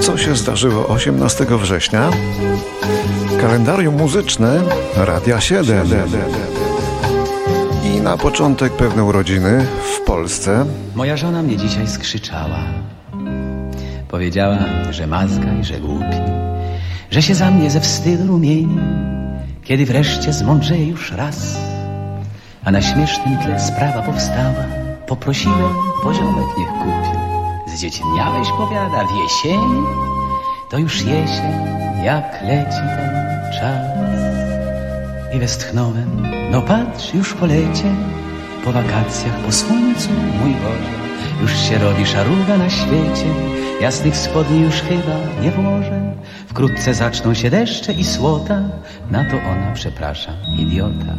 Co się zdarzyło 18 września? Kalendarium muzyczne Radia 7. I na początek pewne urodziny w Polsce. Moja żona mnie dzisiaj skrzyczała. Powiedziała, że mazga i że głupi, że się za mnie ze wstydu rumieni, kiedy wreszcie zmądrzeje już raz. A na śmiesznym tle sprawa powstała. Poprosiłem, poziomek niech kupi. Zdziecieniałeś, powiada, w jesieni? To już jesień, jak leci ten czas. I westchnąłem, no patrz, już po lecie, po wakacjach, po słońcu, mój Boże. Już się robi szaruga na świecie, jasnych spodni już chyba nie włożę. Wkrótce zaczną się deszcze i słota, na to ona, przepraszam, idiota.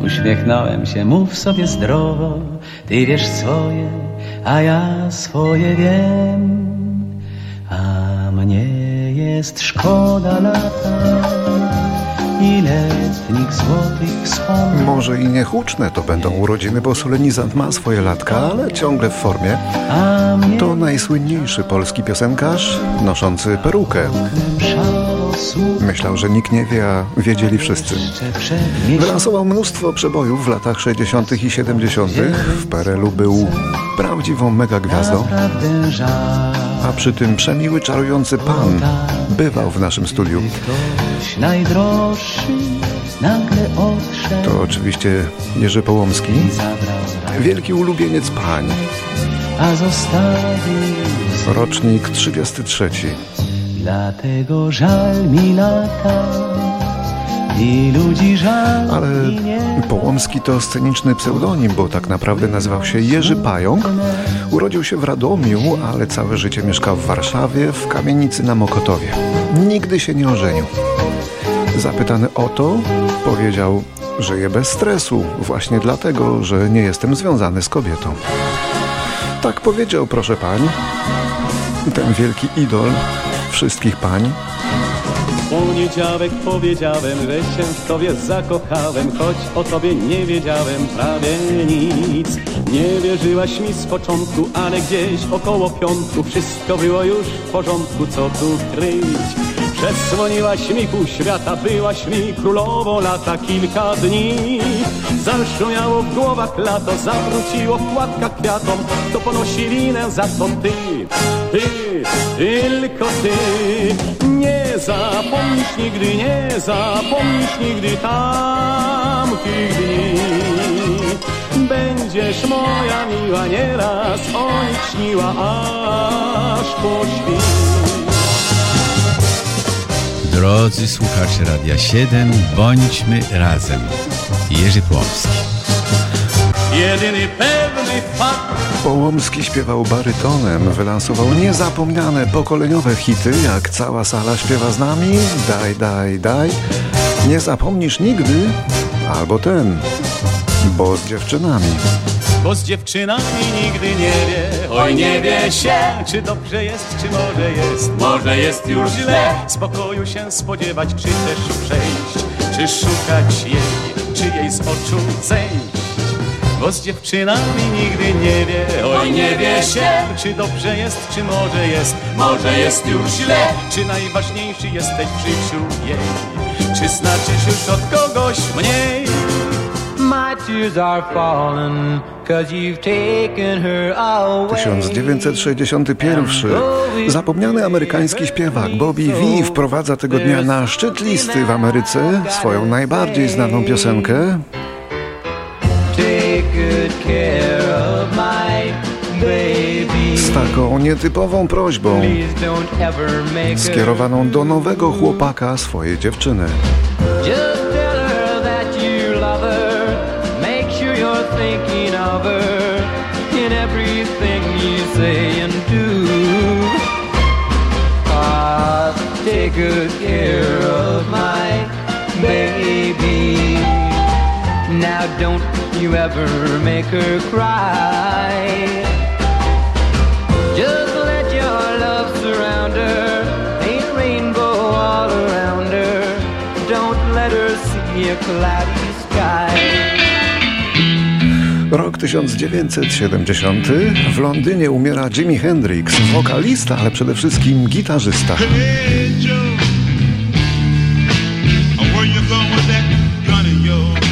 Uśmiechnąłem się, mów sobie zdrowo, ty wiesz swoje, a ja swoje wiem. A mnie jest szkoda lata i letnich złotych wspomnień. Może i niehuczne to będą urodziny, bo solenizant ma swoje latka, ale ciągle w formie. To najsłynniejszy polski piosenkarz noszący perukę. Myślał, że nikt nie wie, a wiedzieli wszyscy. Wylansował mnóstwo przebojów w latach 60. i 70. W PRL-u był prawdziwą megagwiazdą, a przy tym przemiły, czarujący pan bywał w naszym studiu. To oczywiście Jerzy Połomski, wielki ulubieniec pań, rocznik 33. Dlatego żal mi lata i ludzi żal Ale Połomski to sceniczny pseudonim, bo tak naprawdę nazywał się Jerzy Pająk. Urodził się w Radomiu, ale całe życie mieszkał w Warszawie, w kamienicy na Mokotowie. Nigdy się nie ożenił. Zapytany o to, powiedział, że je bez stresu, właśnie dlatego, że nie jestem związany z kobietą. Tak powiedział, proszę pań, ten wielki idol wszystkich pań. Poniedziałek powiedziałem, że się w tobie zakochałem, choć o tobie nie wiedziałem prawie nic. Nie wierzyłaś mi z początku, ale gdzieś około piątku wszystko było już w porządku, co tu kryć. Przesłoniłaś mi pół świata, byłaś mi królową lata kilka dni. Zaszumiało w głowach lato, zawróciło w płatkach kwiatom, to ponosi linę za to ty, ty, tylko ty. Nie zapomnisz nigdy, nie zapomnisz nigdy tamtych dni. Będziesz moja miła, nieraz o nich śniła, aż po świt. Drodzy słuchacze Radia 7, bądźmy razem. Jerzy Płomski. Jedyny pewny Połomski śpiewał barytonem, wylansował niezapomniane pokoleniowe hity, jak cała sala śpiewa z nami, daj, daj, daj, nie zapomnisz nigdy, albo ten, bo z dziewczynami. bo z dziewczynami nigdy nie wie. Oj, nie wie się, czy dobrze jest, czy może jest. Może jest już źle, spokoju się spodziewać, czy też przejść, czy szukać jej, czy jej z oczu zejść. Bo z dziewczynami nigdy nie wie, oj nie wie się, czy dobrze jest, czy może jest, może jest już źle, czy najważniejszy jesteś w życiu jej, czy znaczysz już od kogoś mniej. My tears are falling, cause you've taken her away. 1961. Zapomniany amerykański śpiewak Bobby V wprowadza tego dnia na szczyt listy w Ameryce swoją najbardziej znaną piosenkę taką nietypową prośbą skierowaną do nowego chłopaka swojej dziewczyny. Just tell her that you love her. Make sure you're thinking of her in everything you say and do. Take good care of my baby. Now don't you ever make her cry. Rok 1970. W Londynie umiera Jimi Hendrix, wokalista, ale przede wszystkim gitarzysta.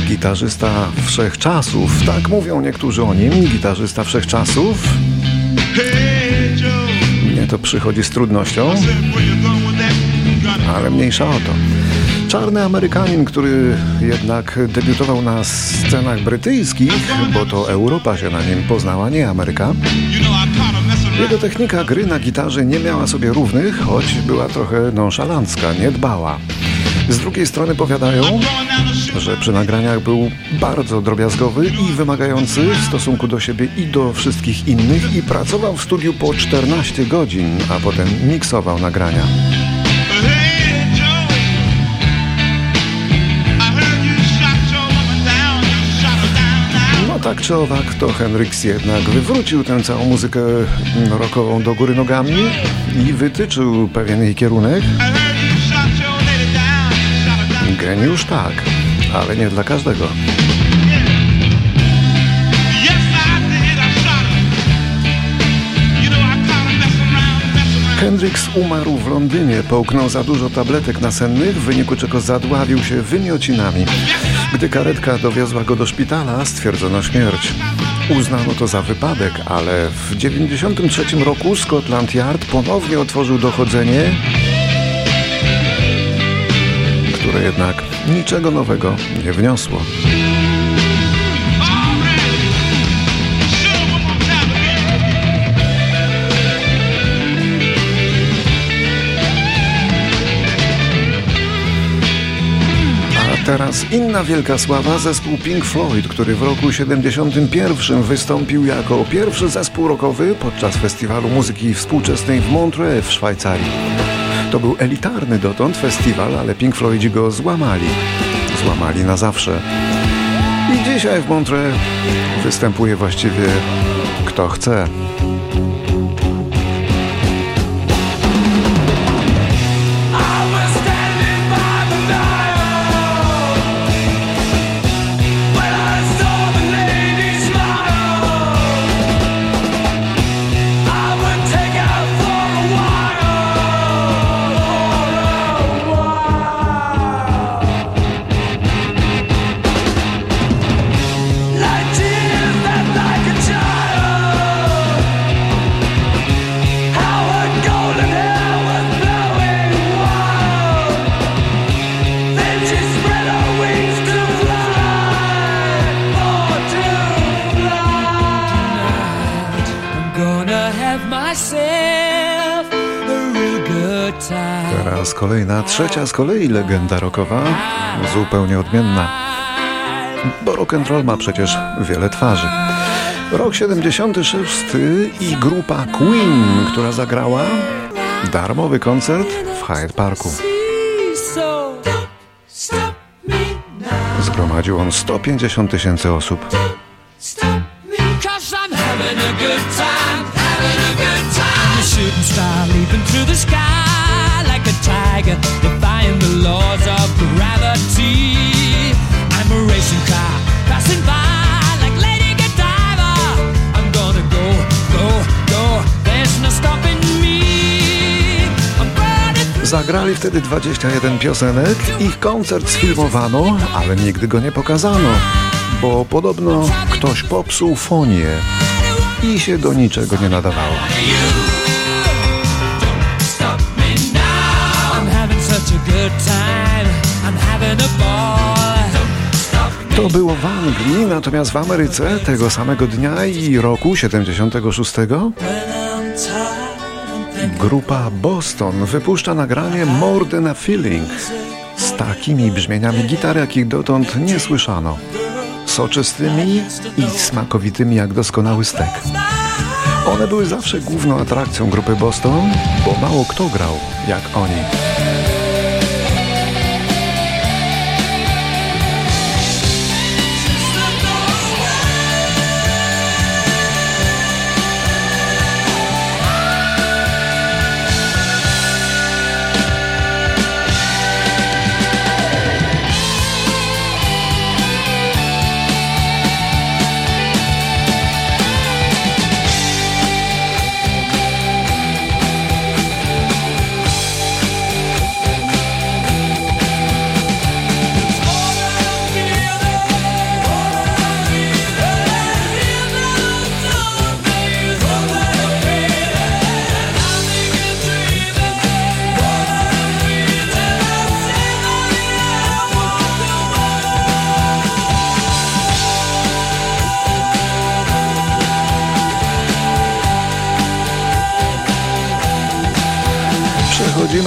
Gitarzysta wszechczasów, tak mówią niektórzy o nim, gitarzysta wszechczasów. Mnie to przychodzi z trudnością, ale mniejsza o to. Czarny Amerykanin, który jednak debiutował na scenach brytyjskich, bo to Europa się na nim poznała, nie Ameryka. Jego technika gry na gitarze nie miała sobie równych, choć była trochę nonszalancka, niedbała. Z drugiej strony powiadają, że przy nagraniach był bardzo drobiazgowy i wymagający w stosunku do siebie i do wszystkich innych i pracował w studiu po 14 godzin, a potem miksował nagrania. Tak czy owak, to Hendrix jednak wywrócił tę całą muzykę rockową do góry nogami i wytyczył pewien jej kierunek. Geniusz tak, ale nie dla każdego. Hendrix umarł w Londynie, połknął za dużo tabletek nasennych, w wyniku czego zadławił się wymiocinami. Gdy karetka dowiozła go do szpitala, stwierdzono śmierć. Uznano to za wypadek, ale w 1993 roku Scotland Yard ponownie otworzył dochodzenie, które jednak niczego nowego nie wniosło. Teraz inna wielka sława, zespół Pink Floyd, który w roku 71 wystąpił jako pierwszy zespół rockowy podczas festiwalu muzyki współczesnej w Montreux w Szwajcarii. To był elitarny dotąd festiwal, ale Pink Floydzi go złamali. Złamali na zawsze. I dzisiaj w Montreux występuje właściwie kto chce. Teraz kolejna, trzecia z kolei legenda rockowa, zupełnie odmienna. Bo rock and roll ma przecież wiele twarzy. Rok 76 i grupa Queen, która zagrała darmowy koncert w Hyde Parku. Zgromadził on 150 tysięcy osób. shooting star leaping through the sky tiger, defying the laws of gravity. I'm a racing car passing by like Lady Godiva. I'm gonna go, go, go. There's no stopping me. Zagrali wtedy 21 piosenek. Ich koncert sfilmowano, ale nigdy go nie pokazano, bo podobno ktoś popsuł fonię i się do niczego nie nadawało. To było w Anglii, natomiast w Ameryce tego samego dnia i roku 76 grupa Boston wypuszcza nagranie More Than a Feeling z takimi brzmieniami gitar, jakich dotąd nie słyszano. Soczystymi i smakowitymi jak doskonały stek. One były zawsze główną atrakcją grupy Boston, bo mało kto grał jak oni.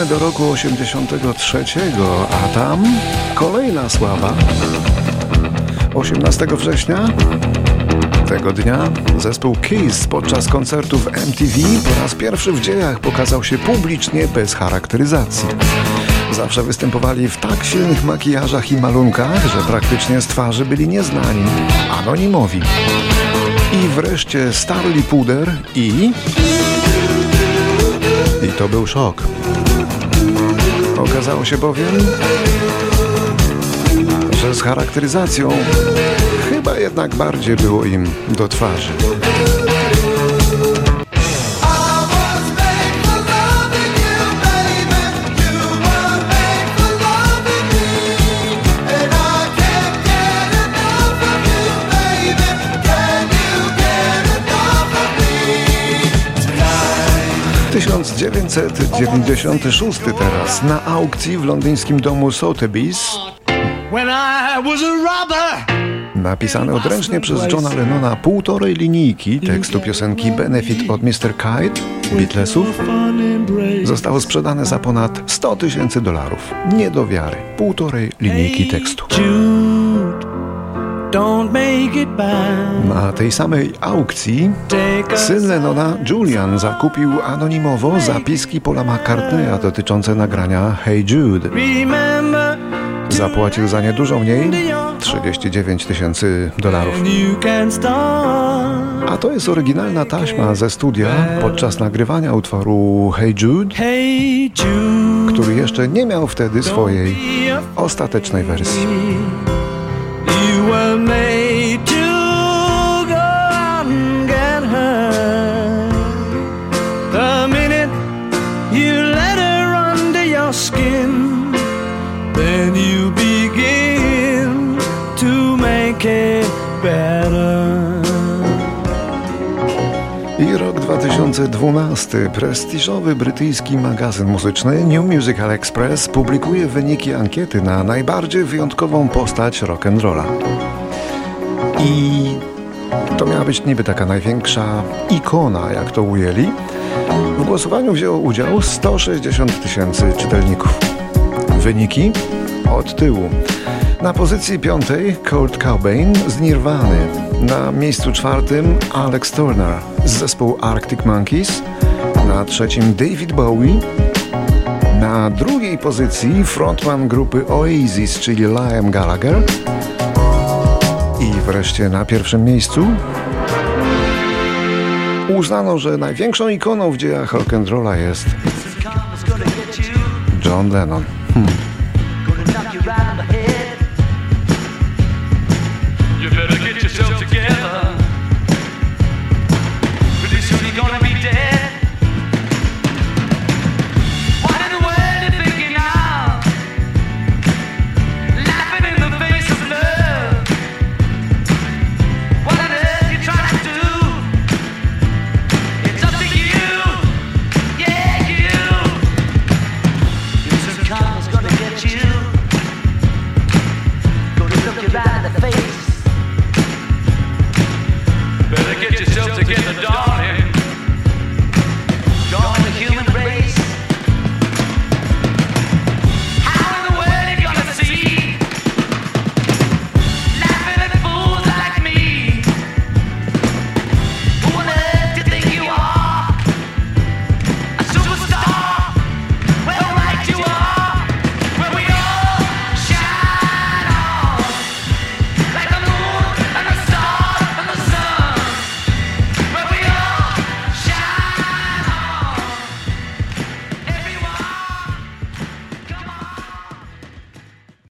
Przechodzimy do roku 83, a tam kolejna sława. 18 września tego dnia zespół Kiss podczas koncertu w MTV po raz pierwszy w dziejach pokazał się publicznie bez charakteryzacji. Zawsze występowali w tak silnych makijażach i malunkach, że praktycznie z twarzy byli nieznani, anonimowi. I wreszcie Starly Puder i... I to był szok. Okazało się bowiem, że z charakteryzacją chyba jednak bardziej było im do twarzy. Tysiąc dziewięćset dziewięćdziesiąty szósty teraz na aukcji w londyńskim domu Sotheby's. Napisane odręcznie przez Johna Lennona półtorej linijki tekstu piosenki Benefit od Mr. Kite Beatlesów zostało sprzedane za ponad 100 tysięcy dolarów. Nie do wiary. Półtorej linijki tekstu. Na tej samej aukcji syn Lennona, Julian, zakupił anonimowo zapiski Paula McCartneya dotyczące nagrania Hey Jude. Zapłacił za nie dużo mniej 39 tysięcy dolarów. A to jest oryginalna taśma ze studia podczas nagrywania utworu Hey Jude, który jeszcze nie miał wtedy swojej ostatecznej wersji. Skin, then you begin to make it better. I rok 2012. Prestiżowy brytyjski magazyn muzyczny New Musical Express publikuje wyniki ankiety na najbardziej wyjątkową postać rock'n'rolla. I to miała być niby taka największa ikona, jak to ujęli. W głosowaniu wzięło udział 160 tysięcy czytelników. Wyniki od tyłu. Na pozycji piątej Kurt Cobain z Nirwany. Na miejscu czwartym Alex Turner z zespołu Arctic Monkeys. Na trzecim David Bowie. Na drugiej pozycji frontman grupy Oasis, czyli Liam Gallagher. I wreszcie na pierwszym miejscu uznano, że największą ikoną w dziejach rock'n'rolla jest John Lennon. Hmm.